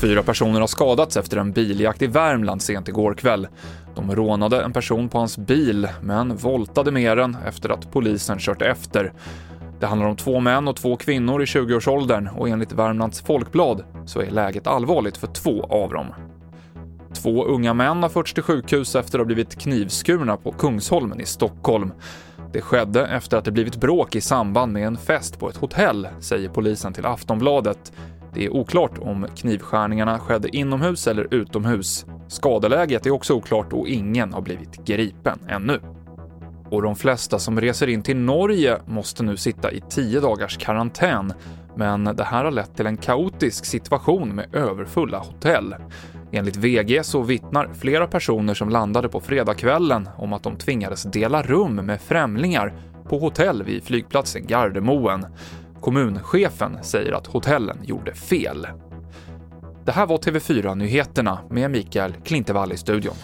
Fyra personer har skadats efter en biljakt i Värmland sent igår kväll. De rånade en person på hans bil, men voltade med den efter att polisen kört efter. Det handlar om två män och två kvinnor i 20-årsåldern och enligt Värmlands Folkblad så är läget allvarligt för två av dem. Två unga män har förts till sjukhus efter att ha blivit knivskurna på Kungsholmen i Stockholm. Det skedde efter att det blivit bråk i samband med en fest på ett hotell, säger polisen till Aftonbladet. Det är oklart om knivskärningarna skedde inomhus eller utomhus. Skadeläget är också oklart och ingen har blivit gripen ännu. Och de flesta som reser in till Norge måste nu sitta i tio dagars karantän, men det här har lett till en kaotisk situation med överfulla hotell. Enligt VG så vittnar flera personer som landade på fredagskvällen om att de tvingades dela rum med främlingar på hotell vid flygplatsen Gardermoen. Kommunchefen säger att hotellen gjorde fel. Det här var TV4 Nyheterna med Mikael Klintevall i studion.